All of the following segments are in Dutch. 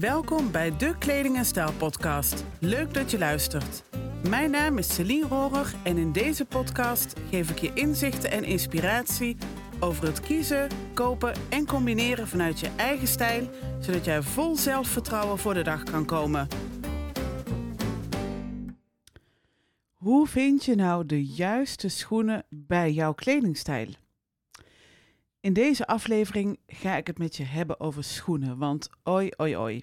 Welkom bij de Kleding en Stijl podcast. Leuk dat je luistert. Mijn naam is Celine Rohrer en in deze podcast geef ik je inzichten en inspiratie over het kiezen, kopen en combineren vanuit je eigen stijl, zodat jij vol zelfvertrouwen voor de dag kan komen. Hoe vind je nou de juiste schoenen bij jouw kledingstijl? In deze aflevering ga ik het met je hebben over schoenen, want oi oi oi.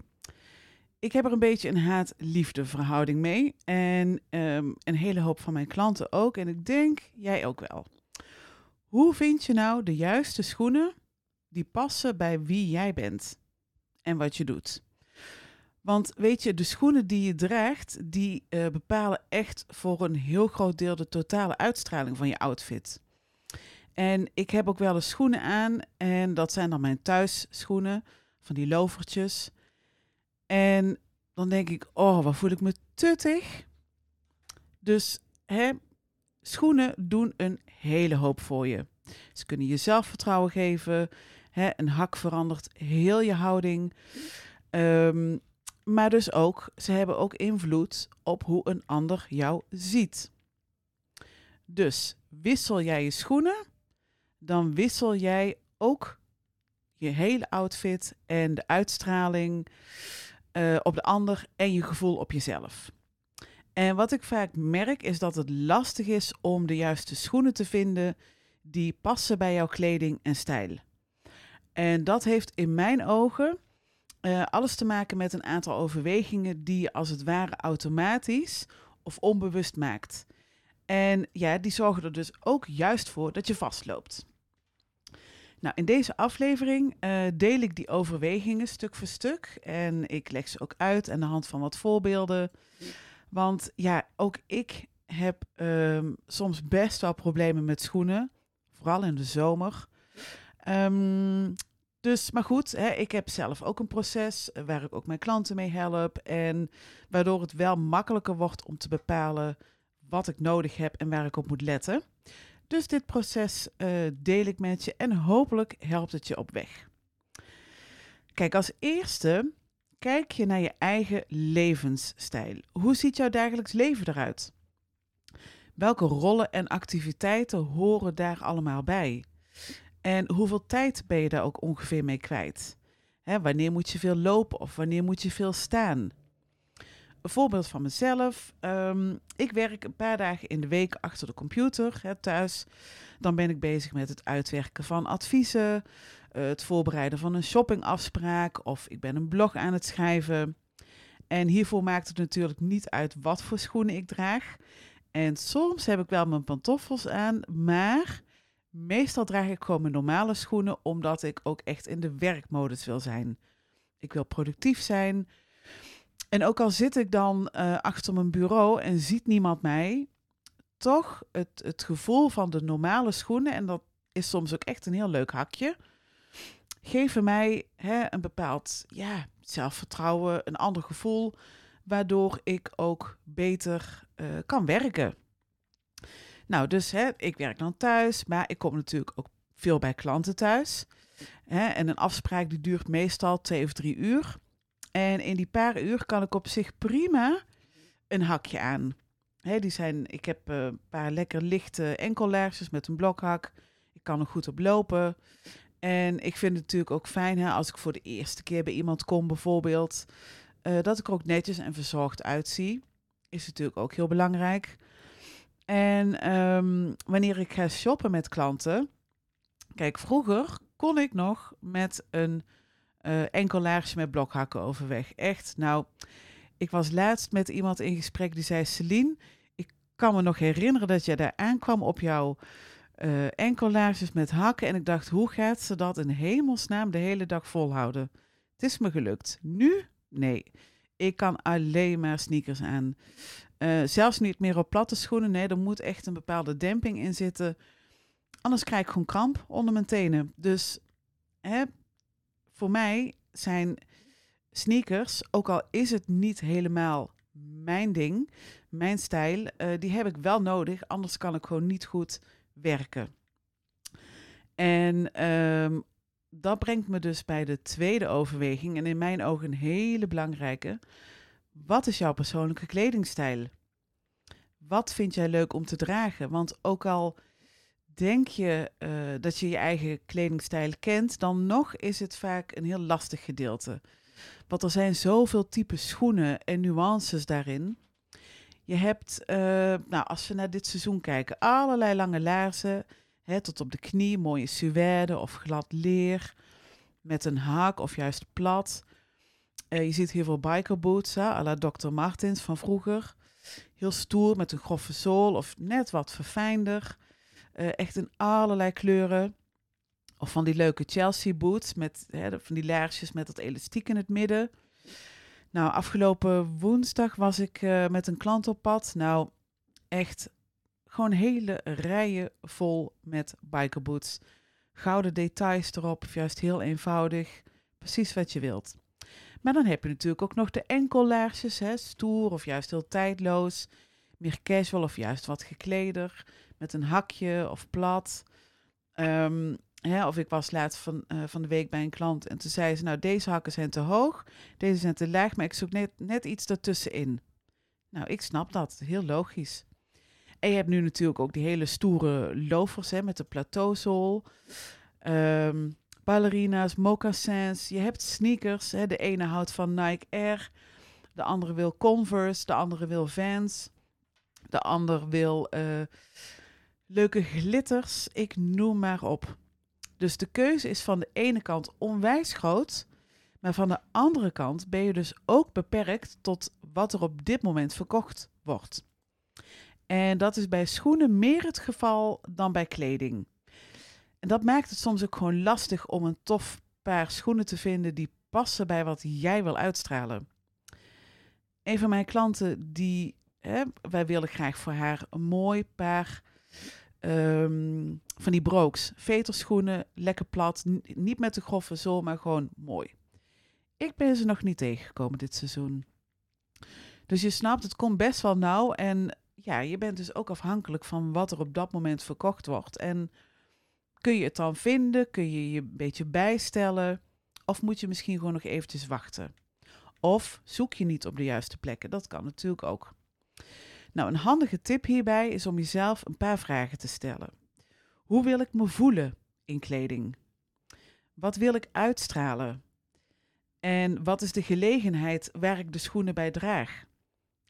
Ik heb er een beetje een haat-liefde verhouding mee en ehm, een hele hoop van mijn klanten ook en ik denk jij ook wel. Hoe vind je nou de juiste schoenen die passen bij wie jij bent en wat je doet? Want weet je, de schoenen die je draagt, die uh, bepalen echt voor een heel groot deel de totale uitstraling van je outfit. En ik heb ook wel eens schoenen aan en dat zijn dan mijn thuisschoenen, van die lovertjes. En dan denk ik, oh, wat voel ik me tuttig. Dus hè, schoenen doen een hele hoop voor je. Ze kunnen je zelfvertrouwen geven. Hè, een hak verandert heel je houding. Um, maar dus ook, ze hebben ook invloed op hoe een ander jou ziet. Dus wissel jij je schoenen, dan wissel jij ook je hele outfit en de uitstraling uh, op de ander en je gevoel op jezelf. En wat ik vaak merk is dat het lastig is om de juiste schoenen te vinden die passen bij jouw kleding en stijl. En dat heeft in mijn ogen uh, alles te maken met een aantal overwegingen die je als het ware automatisch of onbewust maakt. En ja, die zorgen er dus ook juist voor dat je vastloopt. Nou, in deze aflevering uh, deel ik die overwegingen stuk voor stuk. En ik leg ze ook uit aan de hand van wat voorbeelden. Want ja, ook ik heb um, soms best wel problemen met schoenen. Vooral in de zomer. Um, dus, maar goed, hè, ik heb zelf ook een proces waar ik ook mijn klanten mee help. En waardoor het wel makkelijker wordt om te bepalen wat ik nodig heb en waar ik op moet letten. Dus dit proces uh, deel ik met je en hopelijk helpt het je op weg. Kijk, als eerste kijk je naar je eigen levensstijl. Hoe ziet jouw dagelijks leven eruit? Welke rollen en activiteiten horen daar allemaal bij? En hoeveel tijd ben je daar ook ongeveer mee kwijt? Wanneer moet je veel lopen of wanneer moet je veel staan? Een voorbeeld van mezelf. Um, ik werk een paar dagen in de week achter de computer hè, thuis. Dan ben ik bezig met het uitwerken van adviezen, uh, het voorbereiden van een shoppingafspraak of ik ben een blog aan het schrijven. En hiervoor maakt het natuurlijk niet uit wat voor schoenen ik draag. En soms heb ik wel mijn pantoffels aan, maar Meestal draag ik gewoon mijn normale schoenen, omdat ik ook echt in de werkmodus wil zijn. Ik wil productief zijn. En ook al zit ik dan uh, achter mijn bureau en ziet niemand mij, toch het, het gevoel van de normale schoenen, en dat is soms ook echt een heel leuk hakje, geven mij hè, een bepaald ja, zelfvertrouwen, een ander gevoel, waardoor ik ook beter uh, kan werken. Nou, dus hè, ik werk dan thuis, maar ik kom natuurlijk ook veel bij klanten thuis. Hè, en een afspraak die duurt meestal twee of drie uur. En in die paar uur kan ik op zich prima een hakje aan. Die zijn, ik heb uh, een paar lekker lichte enkellaarsjes met een blokhak. Ik kan er goed op lopen. En ik vind het natuurlijk ook fijn hè, als ik voor de eerste keer bij iemand kom, bijvoorbeeld, uh, dat ik er ook netjes en verzorgd uitzie. Is natuurlijk ook heel belangrijk. En um, wanneer ik ga shoppen met klanten. Kijk, vroeger kon ik nog met een uh, met blokhakken overweg. Echt, nou, ik was laatst met iemand in gesprek die zei: Celine, ik kan me nog herinneren dat je daar aankwam op jouw uh, enkellaarsjes met hakken. En ik dacht, hoe gaat ze dat in hemelsnaam de hele dag volhouden? Het is me gelukt. Nu? Nee. Ik kan alleen maar sneakers aan. Uh, zelfs niet meer op platte schoenen. Nee, er moet echt een bepaalde demping in zitten. Anders krijg ik gewoon kramp onder mijn tenen. Dus hè, voor mij zijn sneakers, ook al is het niet helemaal mijn ding, mijn stijl, uh, die heb ik wel nodig. Anders kan ik gewoon niet goed werken. En um, dat brengt me dus bij de tweede overweging en in mijn ogen een hele belangrijke. Wat is jouw persoonlijke kledingstijl? Wat vind jij leuk om te dragen? Want ook al denk je uh, dat je je eigen kledingstijl kent, dan nog is het vaak een heel lastig gedeelte. Want er zijn zoveel type schoenen en nuances daarin. Je hebt, uh, nou, als we naar dit seizoen kijken, allerlei lange laarzen, hè, tot op de knie, mooie suède of glad leer, met een haak of juist plat. Uh, je ziet heel veel bikerboots, à la Dr. Martens van vroeger. Heel stoer met een grove zool of net wat verfijnder. Uh, echt in allerlei kleuren. Of van die leuke Chelsea boots met hè, van die laarsjes met dat elastiek in het midden. Nou, afgelopen woensdag was ik uh, met een klant op pad. Nou, echt gewoon hele rijen vol met bikerboots. Gouden details erop, of juist heel eenvoudig. Precies wat je wilt. Maar dan heb je natuurlijk ook nog de enkellaarsjes, hè, stoer of juist heel tijdloos. Meer casual of juist wat gekleder, met een hakje of plat. Um, hè, of ik was laatst van, uh, van de week bij een klant en toen zei ze, nou deze hakken zijn te hoog, deze zijn te laag, maar ik zoek net, net iets ertussenin. Nou, ik snap dat, heel logisch. En je hebt nu natuurlijk ook die hele stoere loafers hè, met de plateauzool. Um, ballerina's, mocassins. Je hebt sneakers. Hè. De ene houdt van Nike Air. De andere wil Converse. De andere wil Vans. De ander wil uh, leuke glitters. Ik noem maar op. Dus de keuze is van de ene kant onwijs groot. Maar van de andere kant ben je dus ook beperkt tot wat er op dit moment verkocht wordt. En dat is bij schoenen meer het geval dan bij kleding. En dat maakt het soms ook gewoon lastig om een tof paar schoenen te vinden die passen bij wat jij wil uitstralen. Een van mijn klanten, die, hè, wij willen graag voor haar een mooi paar um, van die brooks. Veterschoenen, lekker plat, niet met de grove zool, maar gewoon mooi. Ik ben ze nog niet tegengekomen dit seizoen. Dus je snapt, het komt best wel nauw. En ja, je bent dus ook afhankelijk van wat er op dat moment verkocht wordt. En kun je het dan vinden? Kun je je een beetje bijstellen? Of moet je misschien gewoon nog eventjes wachten? Of zoek je niet op de juiste plekken? Dat kan natuurlijk ook. Nou, een handige tip hierbij is om jezelf een paar vragen te stellen. Hoe wil ik me voelen in kleding? Wat wil ik uitstralen? En wat is de gelegenheid waar ik de schoenen bij draag?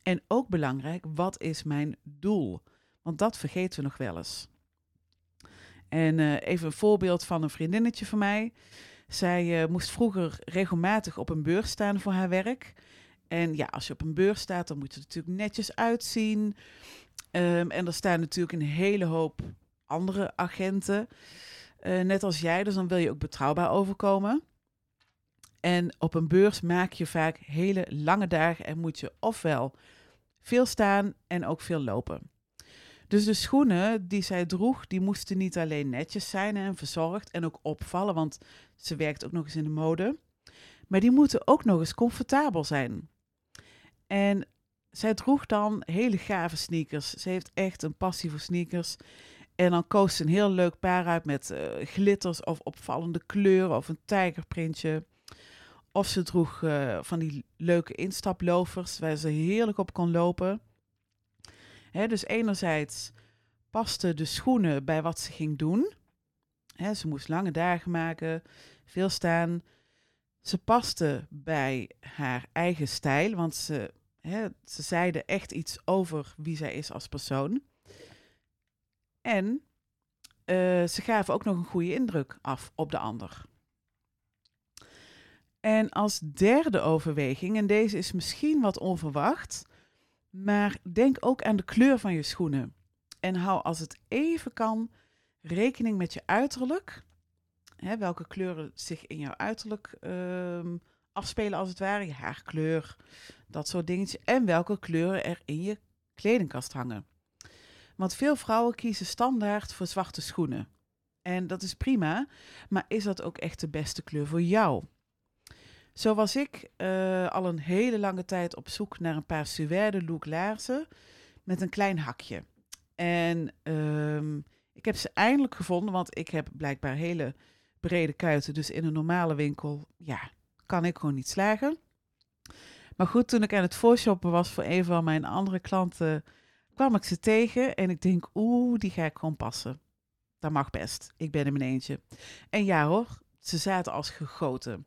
En ook belangrijk, wat is mijn doel? Want dat vergeten we nog wel eens. En uh, even een voorbeeld van een vriendinnetje van mij. Zij uh, moest vroeger regelmatig op een beurs staan voor haar werk. En ja, als je op een beurs staat, dan moet je er natuurlijk netjes uitzien. Um, en er staan natuurlijk een hele hoop andere agenten, uh, net als jij. Dus dan wil je ook betrouwbaar overkomen. En op een beurs maak je vaak hele lange dagen en moet je ofwel veel staan en ook veel lopen. Dus de schoenen die zij droeg, die moesten niet alleen netjes zijn en verzorgd en ook opvallen, want ze werkt ook nog eens in de mode. Maar die moeten ook nog eens comfortabel zijn. En zij droeg dan hele gave sneakers. Ze heeft echt een passie voor sneakers. En dan koos ze een heel leuk paar uit met uh, glitters of opvallende kleuren of een tijgerprintje. Of ze droeg uh, van die leuke instaplovers waar ze heerlijk op kon lopen. Dus enerzijds pasten de schoenen bij wat ze ging doen. Ze moest lange dagen maken, veel staan. Ze paste bij haar eigen stijl, want ze, hè, ze zeiden echt iets over wie zij is als persoon. En uh, ze gaven ook nog een goede indruk af op de ander. En als derde overweging, en deze is misschien wat onverwacht, maar denk ook aan de kleur van je schoenen. En hou als het even kan rekening met je uiterlijk. Hè, welke kleuren zich in jouw uiterlijk um, afspelen als het ware. Je haarkleur, dat soort dingetjes. En welke kleuren er in je kledingkast hangen. Want veel vrouwen kiezen standaard voor zwarte schoenen. En dat is prima, maar is dat ook echt de beste kleur voor jou? Zo was ik uh, al een hele lange tijd op zoek naar een paar suède look laarzen met een klein hakje. En um, ik heb ze eindelijk gevonden, want ik heb blijkbaar hele brede kuiten. Dus in een normale winkel, ja, kan ik gewoon niet slagen. Maar goed, toen ik aan het voorshoppen was voor een van mijn andere klanten, kwam ik ze tegen en ik denk, oeh, die ga ik gewoon passen. Dat mag best. Ik ben in mijn eentje. En ja hoor, ze zaten als gegoten.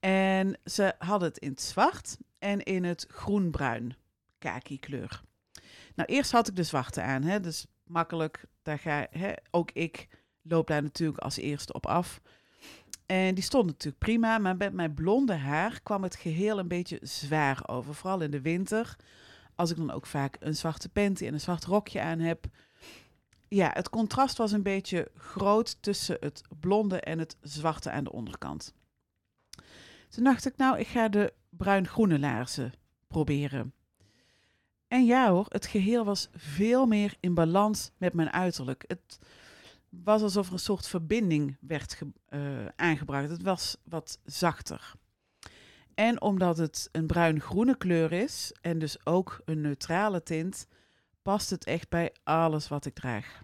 En ze hadden het in het zwart en in het groenbruin kaki kleur. Nou, eerst had ik de zwarte aan, hè, dus makkelijk. Daar ga, hè, ook ik loop daar natuurlijk als eerste op af. En die stond natuurlijk prima, maar met mijn blonde haar kwam het geheel een beetje zwaar over. Vooral in de winter, als ik dan ook vaak een zwarte panty en een zwart rokje aan heb. Ja, het contrast was een beetje groot tussen het blonde en het zwarte aan de onderkant. Toen dacht ik, nou, ik ga de bruin-groene laarzen proberen. En ja hoor, het geheel was veel meer in balans met mijn uiterlijk. Het was alsof er een soort verbinding werd uh, aangebracht. Het was wat zachter. En omdat het een bruin-groene kleur is en dus ook een neutrale tint, past het echt bij alles wat ik draag.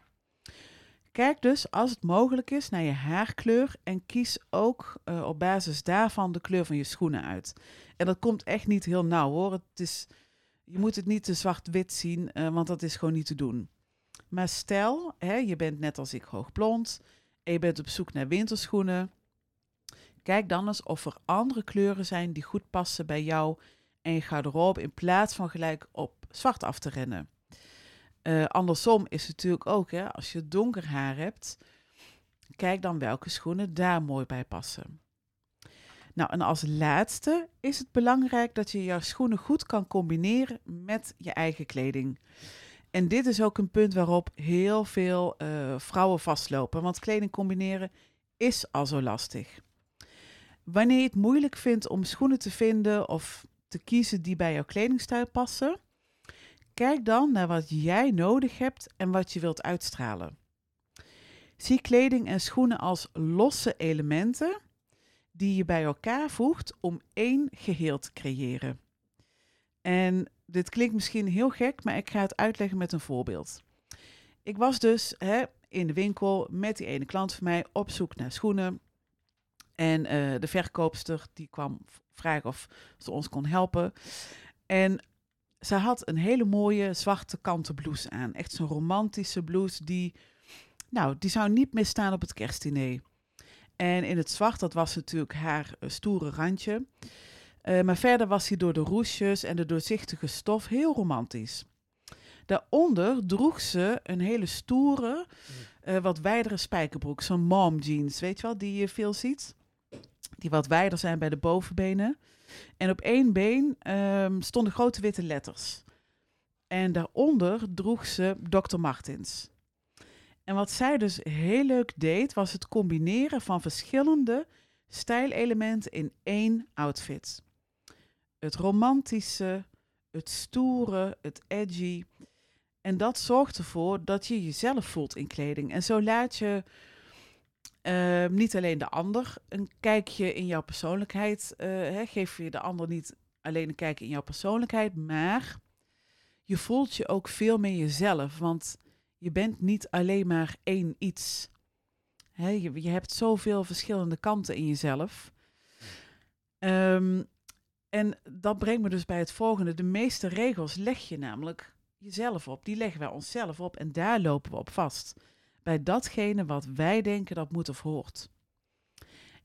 Kijk dus als het mogelijk is naar je haarkleur en kies ook uh, op basis daarvan de kleur van je schoenen uit. En dat komt echt niet heel nauw hoor. Het is, je moet het niet te zwart-wit zien, uh, want dat is gewoon niet te doen. Maar stel, hè, je bent net als ik hoogblond en je bent op zoek naar winterschoenen. Kijk dan eens of er andere kleuren zijn die goed passen bij jou en je garderobe in plaats van gelijk op zwart af te rennen. Uh, andersom is het natuurlijk ook, hè, als je donker haar hebt, kijk dan welke schoenen daar mooi bij passen. Nou, en als laatste is het belangrijk dat je jouw schoenen goed kan combineren met je eigen kleding. En dit is ook een punt waarop heel veel uh, vrouwen vastlopen, want kleding combineren is al zo lastig. Wanneer je het moeilijk vindt om schoenen te vinden of te kiezen die bij jouw kledingstijl passen, kijk dan naar wat jij nodig hebt en wat je wilt uitstralen. Zie kleding en schoenen als losse elementen die je bij elkaar voegt om één geheel te creëren. En dit klinkt misschien heel gek, maar ik ga het uitleggen met een voorbeeld. Ik was dus hè, in de winkel met die ene klant van mij op zoek naar schoenen. En uh, de verkoopster die kwam vragen of ze ons kon helpen. En ze had een hele mooie zwarte kanten blouse aan. Echt zo'n romantische blouse die, nou, die zou niet meer staan op het kerstdiner. En in het zwart, dat was natuurlijk haar uh, stoere randje. Uh, maar verder was hij door de roesjes en de doorzichtige stof heel romantisch. Daaronder droeg ze een hele stoere, uh, wat wijdere spijkerbroek. Zo'n mom jeans, weet je wel, die je veel ziet. Die wat wijder zijn bij de bovenbenen. En op één been um, stonden grote witte letters. En daaronder droeg ze Dr. Martins. En wat zij dus heel leuk deed, was het combineren van verschillende stijlelementen in één outfit. Het romantische, het stoere, het edgy. En dat zorgt ervoor dat je jezelf voelt in kleding. En zo laat je uh, niet alleen de ander een kijkje in jouw persoonlijkheid. Uh, hè, geef je de ander niet alleen een kijkje in jouw persoonlijkheid, maar je voelt je ook veel meer jezelf. Want je bent niet alleen maar één iets. Hè, je, je, hebt zoveel verschillende kanten in jezelf. Um, en dat brengt me dus bij het volgende. De meeste regels leg je namelijk jezelf op. Die leggen wij onszelf op en daar lopen we op vast. Bij datgene wat wij denken dat moet of hoort.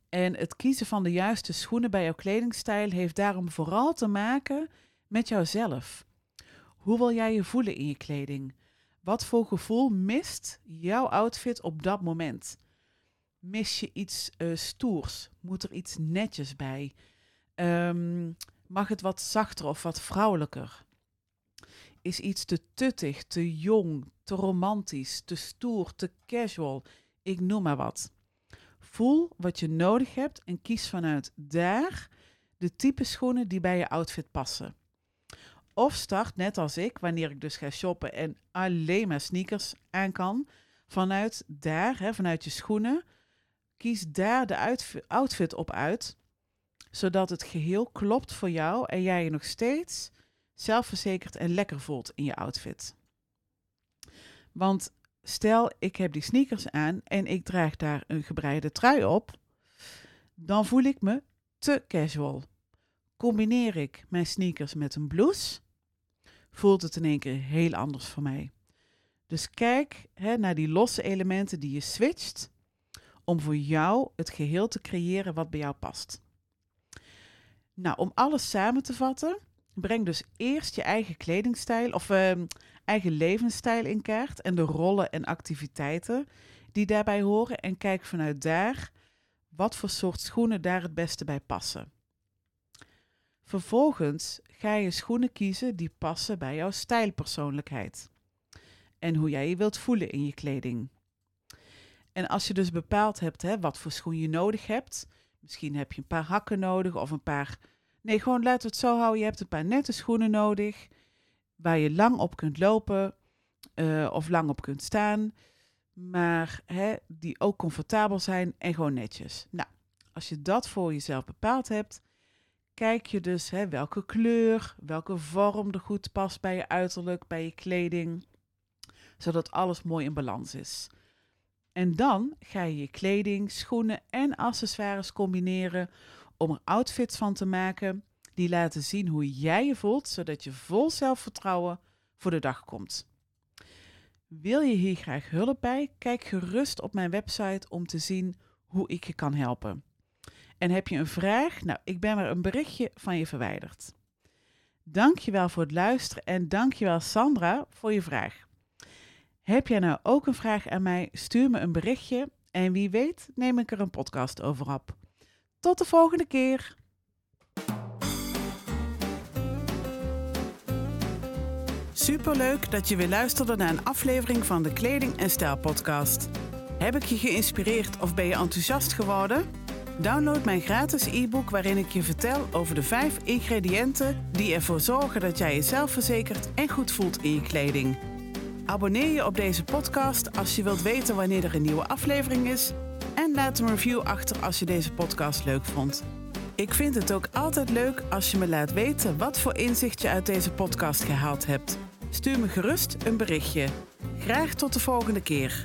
En het kiezen van de juiste schoenen bij jouw kledingstijl heeft daarom vooral te maken met jouzelf. Hoe wil jij je voelen in je kleding? Wat voor gevoel mist jouw outfit op dat moment? Mis je iets uh, stoers? Moet er iets netjes bij? Um, mag het wat zachter of wat vrouwelijker? Is iets te tuttig, te jong, te romantisch, te stoer, te casual? Ik noem maar wat. Voel wat je nodig hebt en kies vanuit daar de type schoenen die bij je outfit passen. Of start net als ik, wanneer ik dus ga shoppen en alleen maar sneakers aan kan, vanuit daar, hè, vanuit je schoenen, kies daar de outfit op uit zodat het geheel klopt voor jou en jij je nog steeds zelfverzekerd en lekker voelt in je outfit. Want stel ik heb die sneakers aan en ik draag daar een gebreide trui op, dan voel ik me te casual. Combineer ik mijn sneakers met een blouse, voelt het in één keer heel anders voor mij. Dus kijk hè, naar die losse elementen die je switcht om voor jou het geheel te creëren wat bij jou past. Nou, om alles samen te vatten, breng dus eerst je eigen kledingstijl of uh, eigen levensstijl in kaart en de rollen en activiteiten die daarbij horen en kijk vanuit daar wat voor soort schoenen daar het beste bij passen. Vervolgens ga je schoenen kiezen die passen bij jouw stijlpersoonlijkheid en hoe jij je wilt voelen in je kleding. En als je dus bepaald hebt hè, wat voor schoen je nodig hebt, misschien heb je een paar hakken nodig of een paar. Nee, gewoon laten we het zo houden. Je hebt een paar nette schoenen nodig waar je lang op kunt lopen uh, of lang op kunt staan, maar hè, die ook comfortabel zijn en gewoon netjes. Nou, als je dat voor jezelf bepaald hebt, kijk je dus hè, welke kleur, welke vorm er goed past bij je uiterlijk, bij je kleding, zodat alles mooi in balans is. En dan ga je je kleding, schoenen en accessoires combineren om er outfits van te maken die laten zien hoe jij je voelt, zodat je vol zelfvertrouwen voor de dag komt. Wil je hier graag hulp bij? Kijk gerust op mijn website om te zien hoe ik je kan helpen. En heb je een vraag? Nou, ik ben er een berichtje van je verwijderd. Dankjewel voor het luisteren en dankjewel Sandra voor je vraag. Heb jij nou ook een vraag aan mij? Stuur me een berichtje en wie weet neem ik er een podcast over op. Tot de volgende keer. Superleuk dat je weer luisterde naar een aflevering van de Kleding en Stijl podcast. Heb ik je geïnspireerd of ben je enthousiast geworden? Download mijn gratis e-book waarin ik je vertel over de vijf ingrediënten die ervoor zorgen dat jij jezelf verzekert en goed voelt in je kleding. Abonneer je op deze podcast als je wilt weten wanneer er een nieuwe aflevering is. En laat een review achter als je deze podcast leuk vond. Ik vind het ook altijd leuk als je me laat weten wat voor inzicht je uit deze podcast gehaald hebt. Stuur me gerust een berichtje. Graag tot de volgende keer.